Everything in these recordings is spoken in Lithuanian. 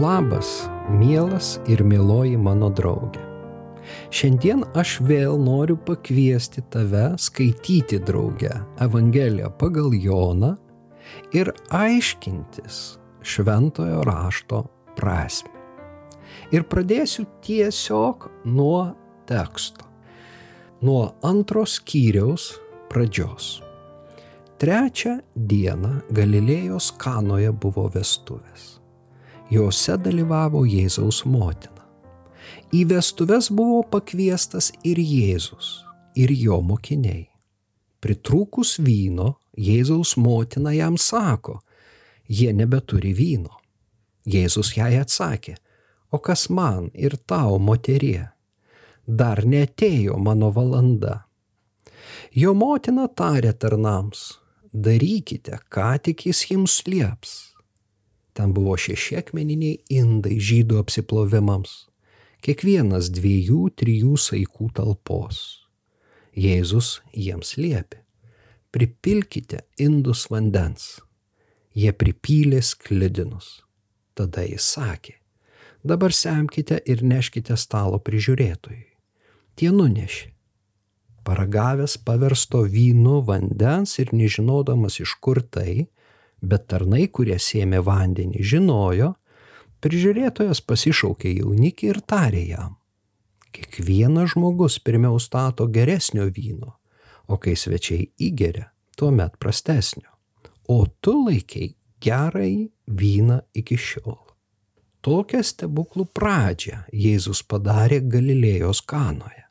Labas, mielas ir mieloji mano draugė. Šiandien aš vėl noriu pakviesti tave skaityti draugę Evangeliją pagal Joną ir aiškintis šventojo rašto prasme. Ir pradėsiu tiesiog nuo teksto, nuo antros skyriaus pradžios. Trečią dieną Galilėjos kanoje buvo vestuvės. Jose dalyvavo Jėzaus motina. Į vestuves buvo pakviestas ir Jėzus, ir jo mokiniai. Pritrūkus vyno, Jėzaus motina jam sako, jie nebeturi vyno. Jėzus jai atsakė, o kas man ir tau, moterie, dar netėjo mano valanda. Jo motina tarė tarnams, darykite, ką tik jis jums lieps Ten buvo šeši akmeniniai indai žydų apsiplovimams, kiekvienas dviejų, trijų saikų talpos. Jėzus jiems liepė, pripilkite indus vandens. Jie pripylė sklidinus. Tada jis sakė, dabar semkite ir neškite stalo prižiūrėtojui. Tie nunešė. Paragavęs paversto vynu vandens ir nežinodamas iš kur tai, bet tarnai, kurie sėmė vandenį, žinojo, prižiūrėtojas pasišaukė jaunikį ir tarė jam. Kiekvienas žmogus pirmiau stato geresnio vyno, o kai svečiai įgeria, tuomet prastesnio. O tu laikiai gerai vyną iki šiol. Tokią stebuklų pradžią Jėzus padarė Galilėjos kanoje.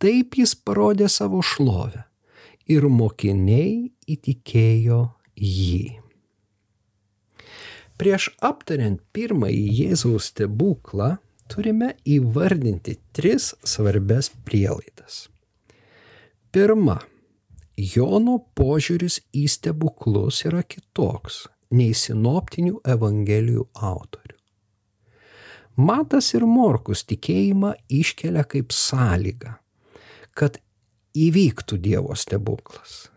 Taip jis parodė savo šlovę ir mokiniai įtikėjo jį. Prieš aptariant pirmąjį Jėzaus stebuklą turime įvardinti tris svarbes prielaidas. Pirma, Jono požiūris į stebuklus yra kitoks nei sinoptinių evangelijų autorių. Matas ir Morkus tikėjimą iškelia kaip sąlygą, kad įvyktų Dievo stebuklas.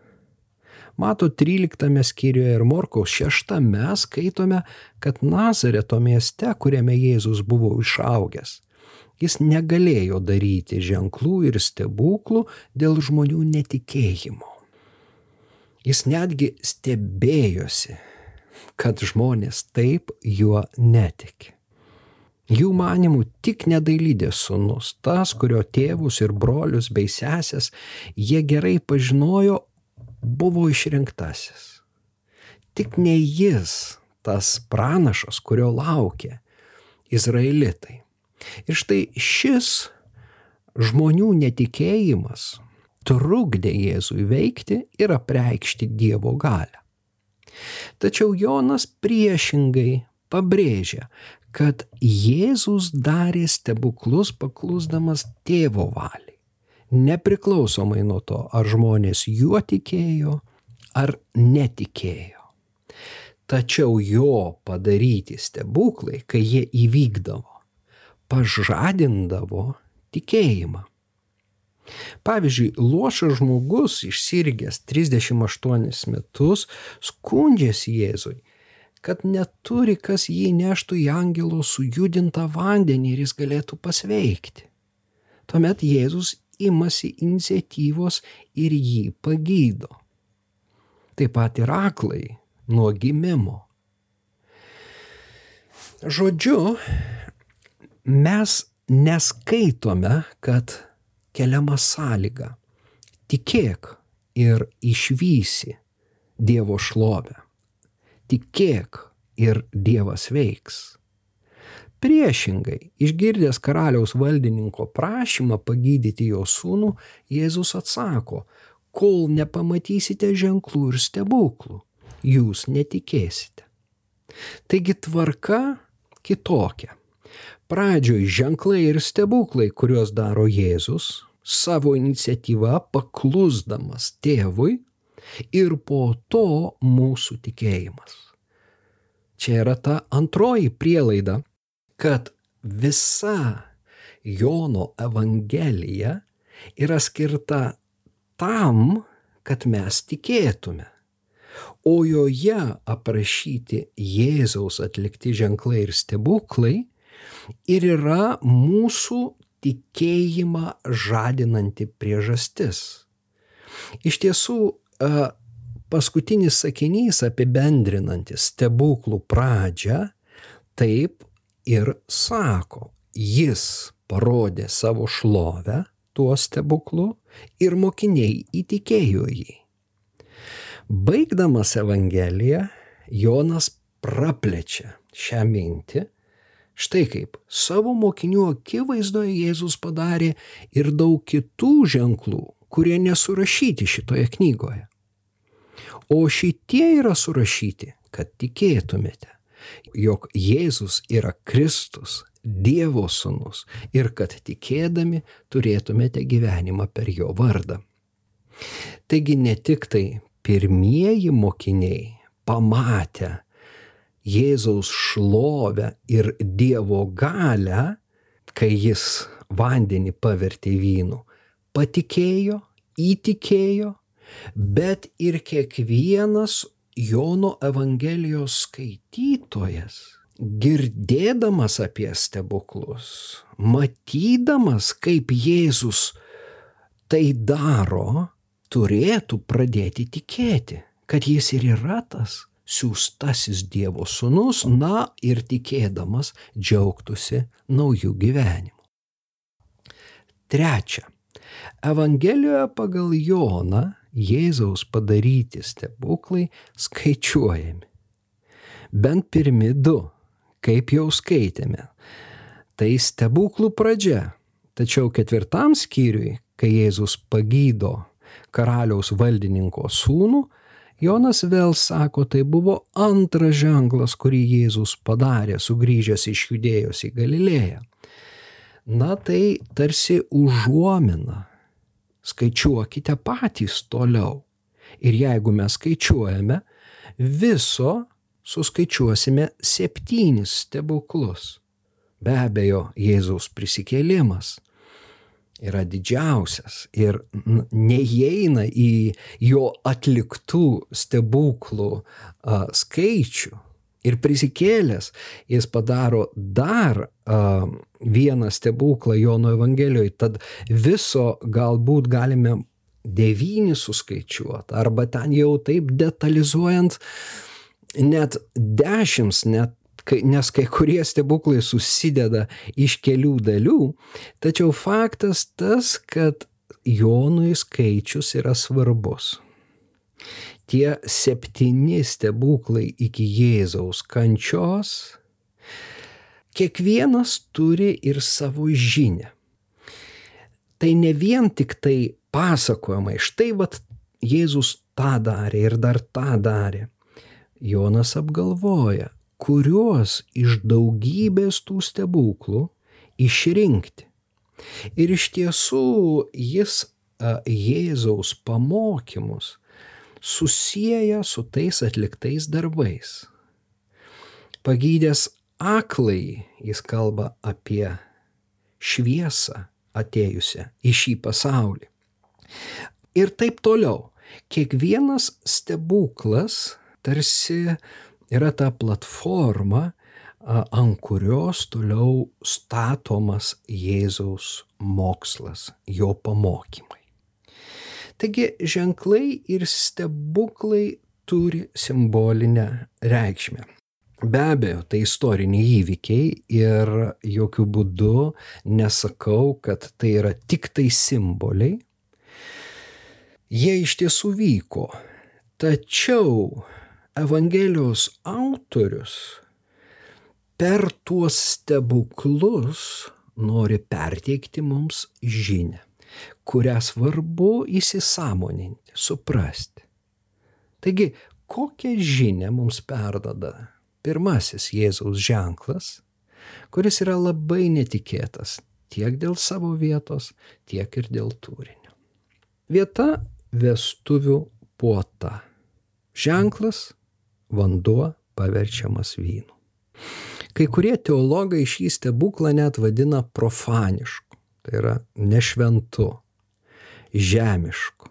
Mato 13 skyriuje ir Morkaus 6 skaitome, kad Nazareto mieste, kuriame Jėzus buvo išaugęs, jis negalėjo daryti ženklų ir stebuklų dėl žmonių netikėjimo. Jis netgi stebėjosi, kad žmonės taip juo netiki. Jų manimų tik nedailydės sunus, tas, kurio tėvus ir brolius bei sesės jie gerai pažinojo, buvo išrinktasis. Tik ne jis, tas pranašas, kurio laukia izraelitai. Ir štai šis žmonių netikėjimas trukdė Jėzui veikti ir apreikšti Dievo galę. Tačiau Jonas priešingai pabrėžia, kad Jėzus darė stebuklus paklusdamas tėvo valiai nepriklausomai nuo to, ar žmonės juo tikėjo ar netikėjo. Tačiau jo padaryti stebuklai, kai jie įvykdavo, pažadindavo tikėjimą. Pavyzdžiui, lošas žmogus išsirgęs 38 metus skundžiasi Jėzui, kad neturi, kas jį neštų į angelo sujudintą vandenį ir jis galėtų pasveikti. Tuomet Jėzus imasi iniciatyvos ir jį pagydo. Taip pat ir aklai nuo gimimo. Žodžiu, mes neskaitome, kad keliama sąlyga - tikėk ir išvysi Dievo šlovę. Tikėk ir Dievas veiks. Priešingai, išgirdęs karaliaus valdininko prašymą pagydyti jo sūnų, Jėzus atsako, kol nepamatysite ženklų ir stebuklų, jūs netikėsite. Taigi tvarka kitokia. Pradžioj ženklai ir stebuklai, kuriuos daro Jėzus, savo iniciatyvą paklusdamas tėvui ir po to mūsų tikėjimas. Čia yra ta antroji prielaida, kad visa Jono Evangelija yra skirta tam, kad mes tikėtume. o joje aprašyti Jėzaus atlikti ženklai ir stebuklai ir yra mūsų tikėjimą žadinanti priežastis. Iš tiesų, paskutinis sakinys apibendrinantis stebuklų pradžią taip ir sako, jis parodė savo šlovę tuo stebuklu ir mokiniai įtikėjo jį. Baigdamas Evangeliją, Jonas praplečia šią mintį. Štai kaip savo mokinių akivaizdoje Jėzus padarė ir daug kitų ženklų, kurie nesurašyti šitoje knygoje. O šitie yra surašyti, kad tikėtumėte, jog Jėzus yra Kristus, Dievo sūnus ir kad tikėdami turėtumėte gyvenimą per jo vardą. Taigi ne tik tai pirmieji mokiniai pamatę Jėzaus šlovę ir Dievo galę, kai jis vandenį pavertė vynu, patikėjo, įtikėjo, bet ir kiekvienas Jono Evangelijos skaitytojas, girdėdamas apie stebuklus, matydamas, kaip Jėzus tai daro, turėtų pradėti tikėti, kad jis ir yra tas siūstasis Dievo sūnus, na ir tikėdamas džiaugtųsi naujų gyvenimų. Trečia. Evangelijoje pagal Joną Jėzaus padaryti stebuklai skaičiuojami. Bent pirmi du, kaip jau skaitėme. Tai stebuklų pradžia. Tačiau ketvirtam skyriui, kai Jėzus pagydo karaliaus valdininko sūnų, Jonas vėl sako, tai buvo antras ženklas, kurį Jėzus padarė, sugrįžęs iš judėjos į Galilėją. Na tai tarsi užuomina. Skaičiuokite patys toliau. Ir jeigu mes skaičiuojame, viso suskaičiuosime septynis stebuklus. Be abejo, Jėzaus prisikėlimas yra didžiausias ir neįeina į jo atliktų stebuklų a, skaičių. Ir prisikėlęs jis padaro dar a, vieną stebuklą Jono Evangelijoje, tad viso galbūt galime devyni suskaičiuoti, arba ten jau taip detalizuojant, net dešimt, net nes kai kurie stebuklai susideda iš kelių dalių, tačiau faktas tas, kad Jonui skaičius yra svarbus. Tie septyni stebuklai iki Jėzaus kančios, kiekvienas turi ir savo žinę. Tai ne vien tik tai pasakojimai, štai vad Jėzus tą darė ir dar tą darė. Jonas apgalvoja, kuriuos iš daugybės tų stebuklų išrinkti. Ir iš tiesų jis a, Jėzaus pamokymus susiję su tais atliktais darbais. Pagydęs aklai jis kalba apie šviesą atėjusią į šį pasaulį. Ir taip toliau. Kiekvienas stebuklas tarsi yra ta platforma, ant kurios toliau statomas Jėzaus mokslas, jo pamokymai. Taigi ženklai ir stebuklai turi simbolinę reikšmę. Be abejo, tai istoriniai įvykiai ir jokių būdų nesakau, kad tai yra tik tai simboliai. Jie iš tiesų vyko. Tačiau Evangelijos autorius per tuos stebuklus nori perteikti mums žinę, kurią svarbu įsisamoninti, suprasti. Taigi, kokią žinę mums perdada pirmasis Jėzaus ženklas, kuris yra labai netikėtas tiek dėl savo vietos, tiek ir dėl turinio. Vieta vestuvių puota. Ženklas vanduo paverčiamas vynu. Kai kurie teologai šį stebuklą net vadina profanišku, tai yra nešventu, žemišku.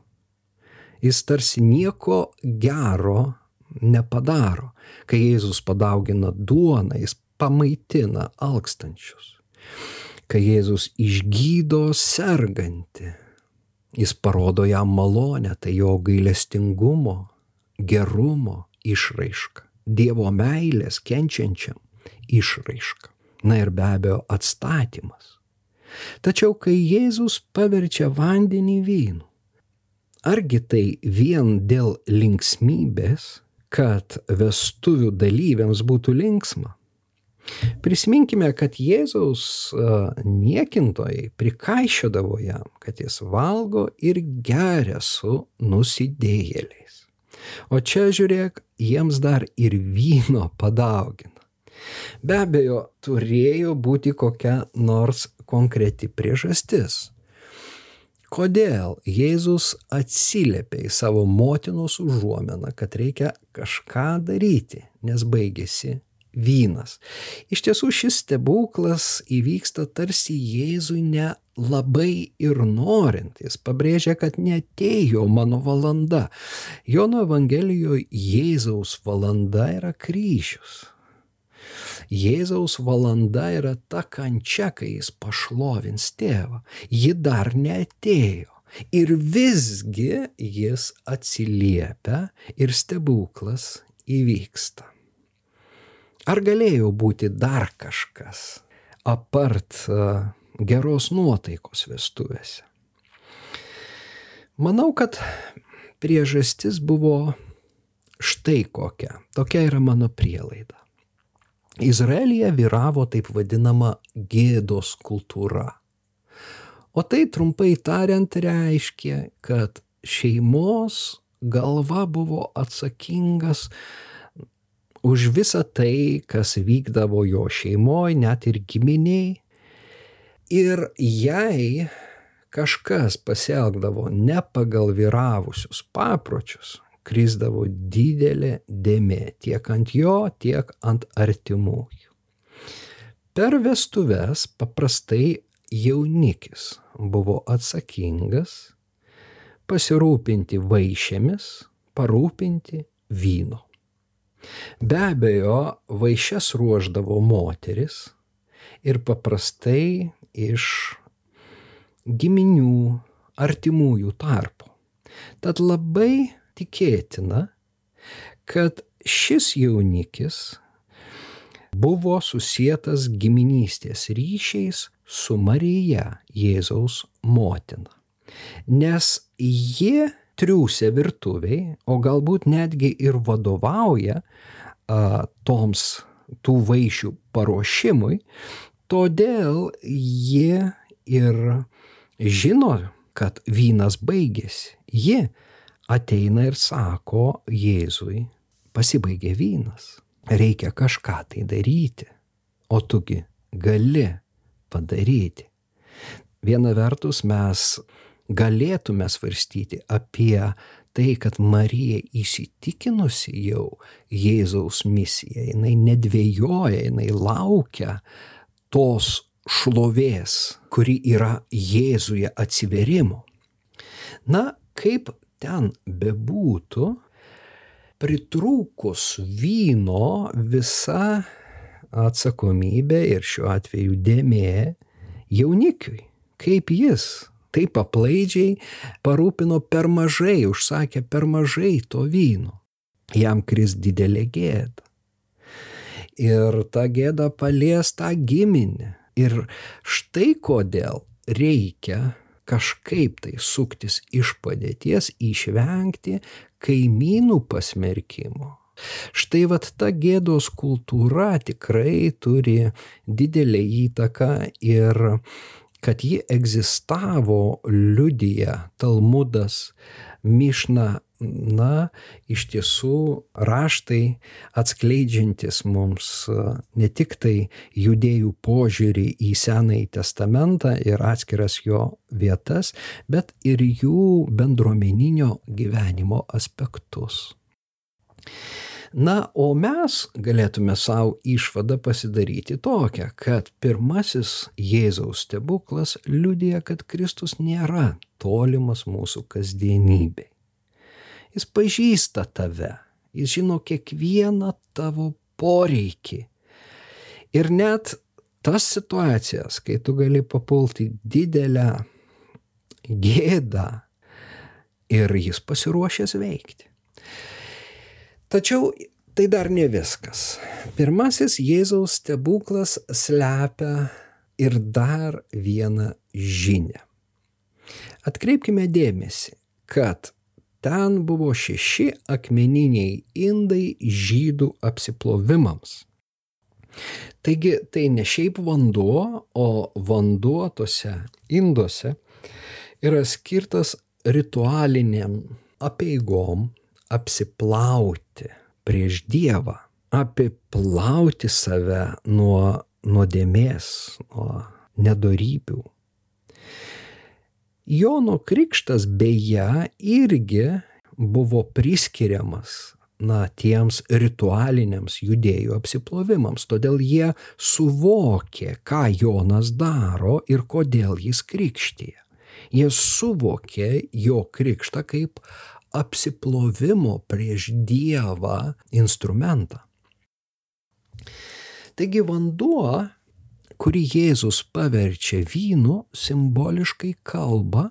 Jis tarsi nieko gero nepadaro. Kai Jėzus padaugina duoną, jis pamaitina alkstančius. Kai Jėzus išgydo sergantį, jis parodo jam malonę, tai jo gailestingumo, gerumo išraiška, Dievo meilės kenčiančiam išraiška. Na ir be abejo atstatymas. Tačiau kai Jėzus paverčia vandenį vynu, argi tai vien dėl linksmybės, kad vestuvių dalyviams būtų linksma? Prisiminkime, kad Jėzaus niekintojai prikaišiodavo jam, kad jis valgo ir geria su nusidėjėliais. O čia žiūrėk, jiems dar ir vyno padaugina. Be abejo, turėjo būti kokia nors konkreti priežastis. Kodėl Jėzus atsiliepia į savo motinos užuomeną, kad reikia kažką daryti, nes baigėsi vynas. Iš tiesų šis stebuklas įvyksta tarsi Jėzui ne labai ir norint. Jis pabrėžia, kad netėjo mano valanda. Jono Evangelijoje Jėzaus valanda yra kryžius. Jėzaus valanda yra ta kančia, kai jis pašlovins tėvą. Ji dar neatėjo. Ir visgi jis atsiliepia ir stebuklas įvyksta. Ar galėjo būti dar kažkas apart geros nuotaikos vestuvėse? Manau, kad priežastis buvo štai kokia. Tokia yra mano prielaida. Izraelyje vyravo taip vadinama gėdos kultūra. O tai trumpai tariant reiškia, kad šeimos galva buvo atsakingas už visą tai, kas vykdavo jo šeimoje, net ir giminiai. Ir jei kažkas pasielgdavo ne pagal vyravusius papročius, krisdavo didelė dėmė tiek ant jo, tiek ant artimųjų. Per vestuves paprastai jaunikis buvo atsakingas pasirūpinti vaišėmis, parūpinti vyno. Be abejo, vaišes ruoždavo moteris ir paprastai iš giminių, artimųjų tarpo. Tad labai tikėtina, kad šis jaunikis buvo susijęs giminystės ryšiais su Marija, Jėzaus motina. Nes jie triūsia virtuviai, o galbūt netgi ir vadovauja a, toms tų vaišių paruošimui, todėl jie ir žino, kad vynas baigėsi. Jie ateina ir sako Jėzui, pasibaigė vynas, reikia kažką tai daryti, o tugi gali padaryti. Viena vertus mes galėtume svarstyti apie tai, kad Marija įsitikinusi jau Jėzaus misiją, jinai nedvėjoja, jinai laukia tos šlovės, kuri yra Jėzuje atsiverimo. Na, kaip ten bebūtų, pritrūkus vyno visa atsakomybė ir šiuo atveju dėmė jaunikiui. Kaip jis taip aplaidžiai parūpino per mažai, užsakė per mažai to vyno. Jam kris didelė gėda. Ir ta gėda palies tą giminę. Ir štai kodėl reikia kažkaip tai suktis iš padėties, išvengti kaimynų pasmerkimo. Štai vad ta gėdos kultūra tikrai turi didelę įtaką ir kad ji egzistavo liudija Talmudas, Mišna na, iš tiesų raštai atskleidžiantis mums ne tik tai judėjų požiūrį į Senąjį testamentą ir atskiras jo vietas, bet ir jų bendruomeninio gyvenimo aspektus. Na, o mes galėtume savo išvadą pasidaryti tokią, kad pirmasis Jėzaus stebuklas liudija, kad Kristus nėra tolimas mūsų kasdienybei Jis pažįsta tave. Jis žino kiekvieną tavo poreikį. Ir net tas situacijas, kai tu gali papulti didelę gėdą ir jis pasiruošęs veikti. Tačiau tai dar ne viskas. Pirmasis Jėzaus stebuklas slepia ir dar vieną žinę. Atkreipkime dėmesį, kad ten buvo šeši akmeniniai indai žydų apsiplovimams. Taigi tai ne šiaip vanduo, o vanduo tose induose yra skirtas ritualiniam apieigom apsiplauti prieš Dievą, apiplauti save nuo nuodėmės, nuo nedorybių. Jono krikštas beje irgi buvo priskiriamas na, tiems ritualiniams judėjų apsiplovimams. Todėl jie suvokė, ką Jonas daro ir kodėl jis krikštyje. Jie suvokė jo krikštą kaip apsiplovimo prieš Dievą instrumentą. Taigi vanduo, kurį Jėzus paverčia vynu, simboliškai kalba,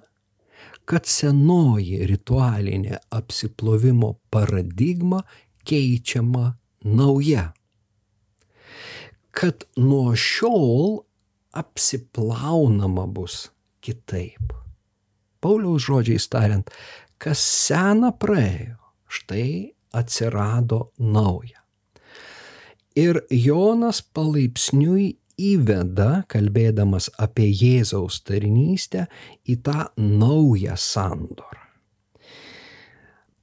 kad senoji ritualinė apsiplovimo paradigma keičiama nauja. Kad nuo šiol apsiplaunama bus kitaip. Pauliaus žodžiais tariant, kas sena praėjo, štai atsirado nauja. Ir Jonas palaipsniui įveda, kalbėdamas apie Jėzaus tarnystę, į tą naują sandorą.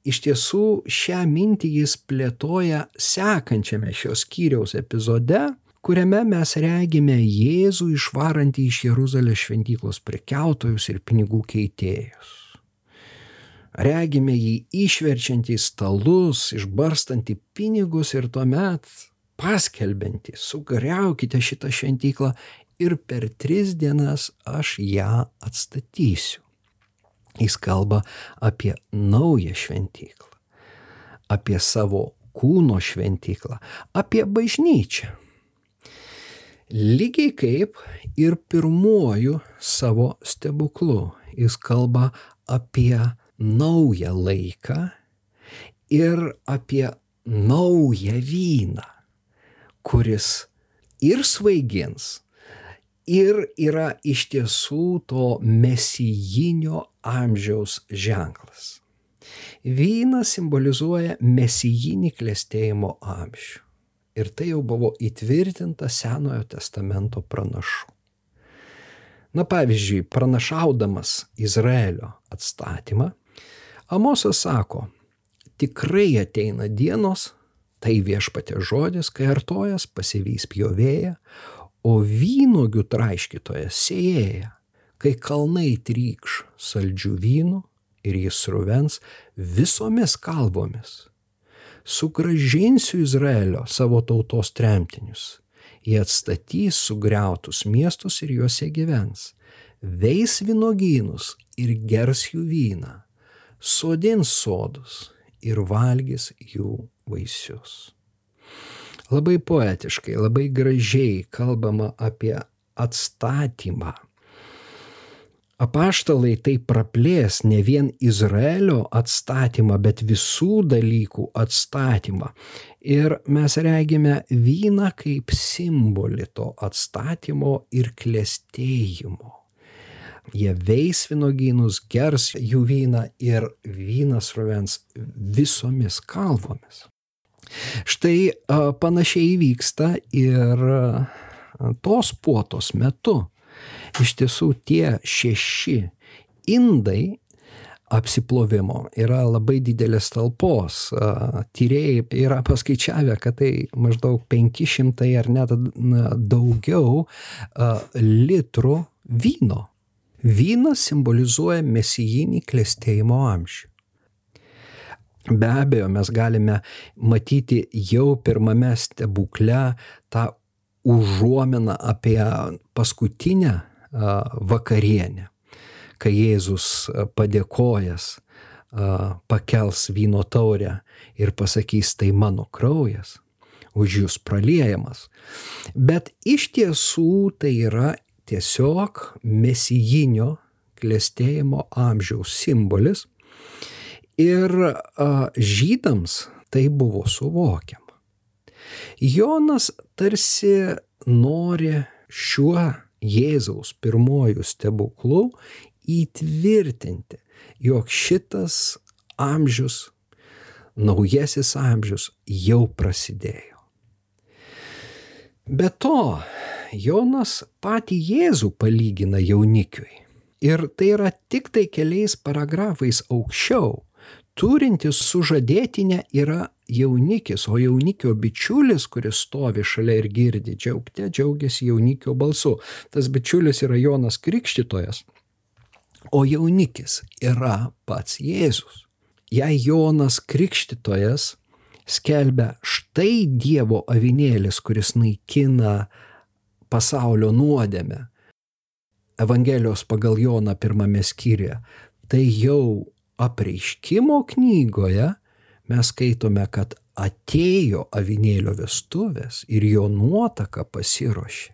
Iš tiesų šią mintį jis plėtoja sekančiame šios skyriaus epizode, kuriame mes regime Jėzų išvarantį iš Jeruzalės šventyklos prekiautojus ir pinigų keitėjus. Regime jį išverčiantį stalus, išbarstantį pinigus ir tuomet paskelbinti, sugriaukite šitą šventyklą ir per tris dienas aš ją atstatysiu. Jis kalba apie naują šventyklą, apie savo kūno šventyklą, apie bažnyčią. Lygiai kaip ir pirmuoju savo stebuklu jis kalba apie naują laiką ir apie naują vyną, kuris ir svaigins, ir yra iš tiesų to mesijinio amžiaus ženklas. Vynas simbolizuoja mesijinį klėstėjimo amžių. Ir tai jau buvo įtvirtinta Senojo testamento pranašų. Na pavyzdžiui, pranašaudamas Izraelio atstatymą, Amosas sako, tikrai ateina dienos, tai viešpatė žodis, kai artojas pasivys pjovėją, o vynogių traiškytojas sėjėja, kai kalnai trykš saldžių vynų ir jis ruvens visomis kalbomis. Sugražinsiu Izraelio savo tautos tremtinius. Jie atstatys sugriautus miestus ir juose gyvens. Veis vynogynus ir gers jų vyną sodins sodus ir valgys jų vaisius. Labai poetiškai, labai gražiai kalbama apie atstatymą. Apaštalai tai praplės ne vien Izraelio atstatymą, bet visų dalykų atstatymą. Ir mes regime vyną kaip simbolį to atstatymo ir klėstėjimo. Jie veis vynogynus, gers jų vyną ir vynas rovens visomis kalvomis. Štai panašiai vyksta ir tos puotos metu. Iš tiesų tie šeši indai apsiplovimo yra labai didelės talpos. Tyrėjai yra paskaičiavę, kad tai maždaug 500 ar net daugiau litrų vyno Vynas simbolizuoja mesijinį klėstėjimo amžių. Be abejo, mes galime matyti jau pirmame stebukle tą užuominą apie paskutinę vakarienę, kai Jėzus padėkojas pakels vyno taurę ir pasakys, tai mano kraujas, už jūs praliejamas. Bet iš tiesų tai yra tiesiog mesijinio klėstėjimo amžiaus simbolis. Ir a, žydams tai buvo suvokiama. Jonas tarsi nori šiuo Jėzaus pirmojų stebuklų įtvirtinti, jog šitas amžius, naujasis amžius jau prasidėjo. Be to, Jonas patį Jėzų palygina jaunikiui. Ir tai yra tik tai keliais paragrafais aukščiau. Turintis sužadėtinę yra jaunikis, o jaunikio bičiulis, kuris stovi šalia ir girdi džiaugte, džiaugiasi jaunikio balsu. Tas bičiulis yra Jonas Krikštytojas, o jaunikis yra pats Jėzus. Jei Jonas Krikštytojas skelbia štai Dievo avinėlis, kuris naikina pasaulio nuodėmę, Evangelijos pagal Joną pirmame skyriuje, tai jau apreiškimo knygoje mes skaitome, kad atėjo avinėlio vestuvės ir jo nuotaka pasiruošė.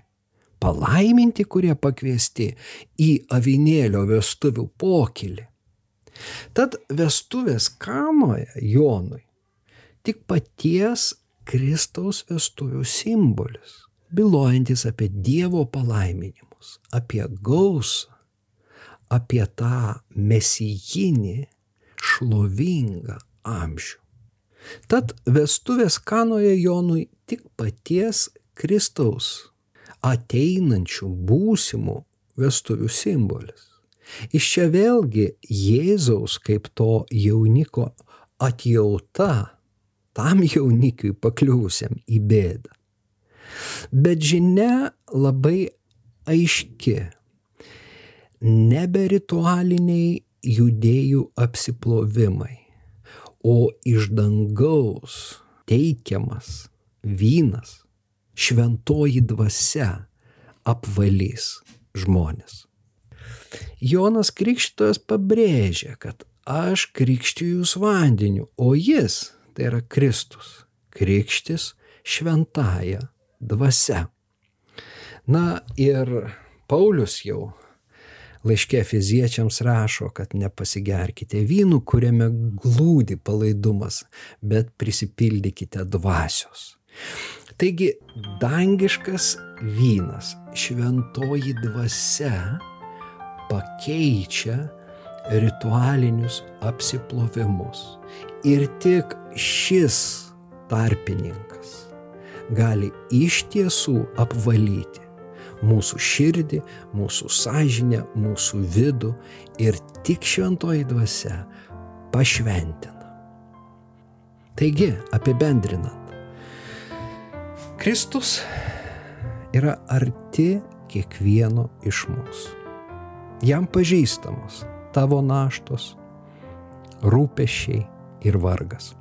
Palaiminti, kurie pakviesti į avinėlio vestuvių pokylį. Tad vestuvės kanoje Jonui tik paties Kristaus vestuvių simbolis, bylojantis apie Dievo palaiminimus, apie gausą, apie tą mesijinį, šlovingą amžių. Tad vestuvės kanoje Jonui tik paties Kristaus ateinančių būsimų vestuvių simbolis. Iš čia vėlgi Jėzaus kaip to jauniko atjauta tam jaunikiui pakliūsiam į bėdą. Bet žinia labai aiški. Nebe ritualiniai judėjų apsiplovimai, o iš dangaus teikiamas vynas, šventoji dvasia apvalys žmonės. Jonas Krikštojas pabrėžia, kad aš krikščiu jūs vandeniu, o jis, tai yra Kristus, krikštis šventąją dvasia. Na ir Paulius jau laiškė fiziečiams rašo, kad nepasigerkite vynų, kuriame glūdi palaidumas, bet prisipildykite dvasios. Taigi dangiškas vynas, šventoji dvasia pakeičia ritualinius apsiplovimus. Ir tik šis tarpininkas gali iš tiesų apvalyti mūsų širdį, mūsų sąžinę, mūsų vidų ir tik šventoji dvasia pašventina. Taigi, apibendrinant, Kristus yra arti kiekvieno iš mūsų. Jam pažįstamos tavo naštos, rūpešiai ir vargas.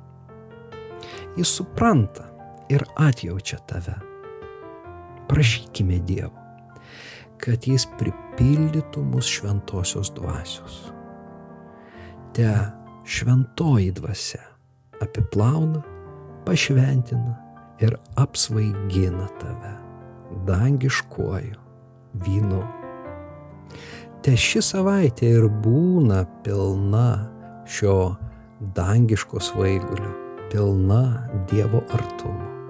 Jis supranta ir atjaučia tave. Prašykime Dievo kad jis pripildytų mus šventosios dvasios. Te šventoji dvasia apiplauna, pašventina ir apsvaigina tave dangiškuoju vynu. Te ši savaitė ir būna pilna šio dangiško svaigulio, pilna Dievo artumo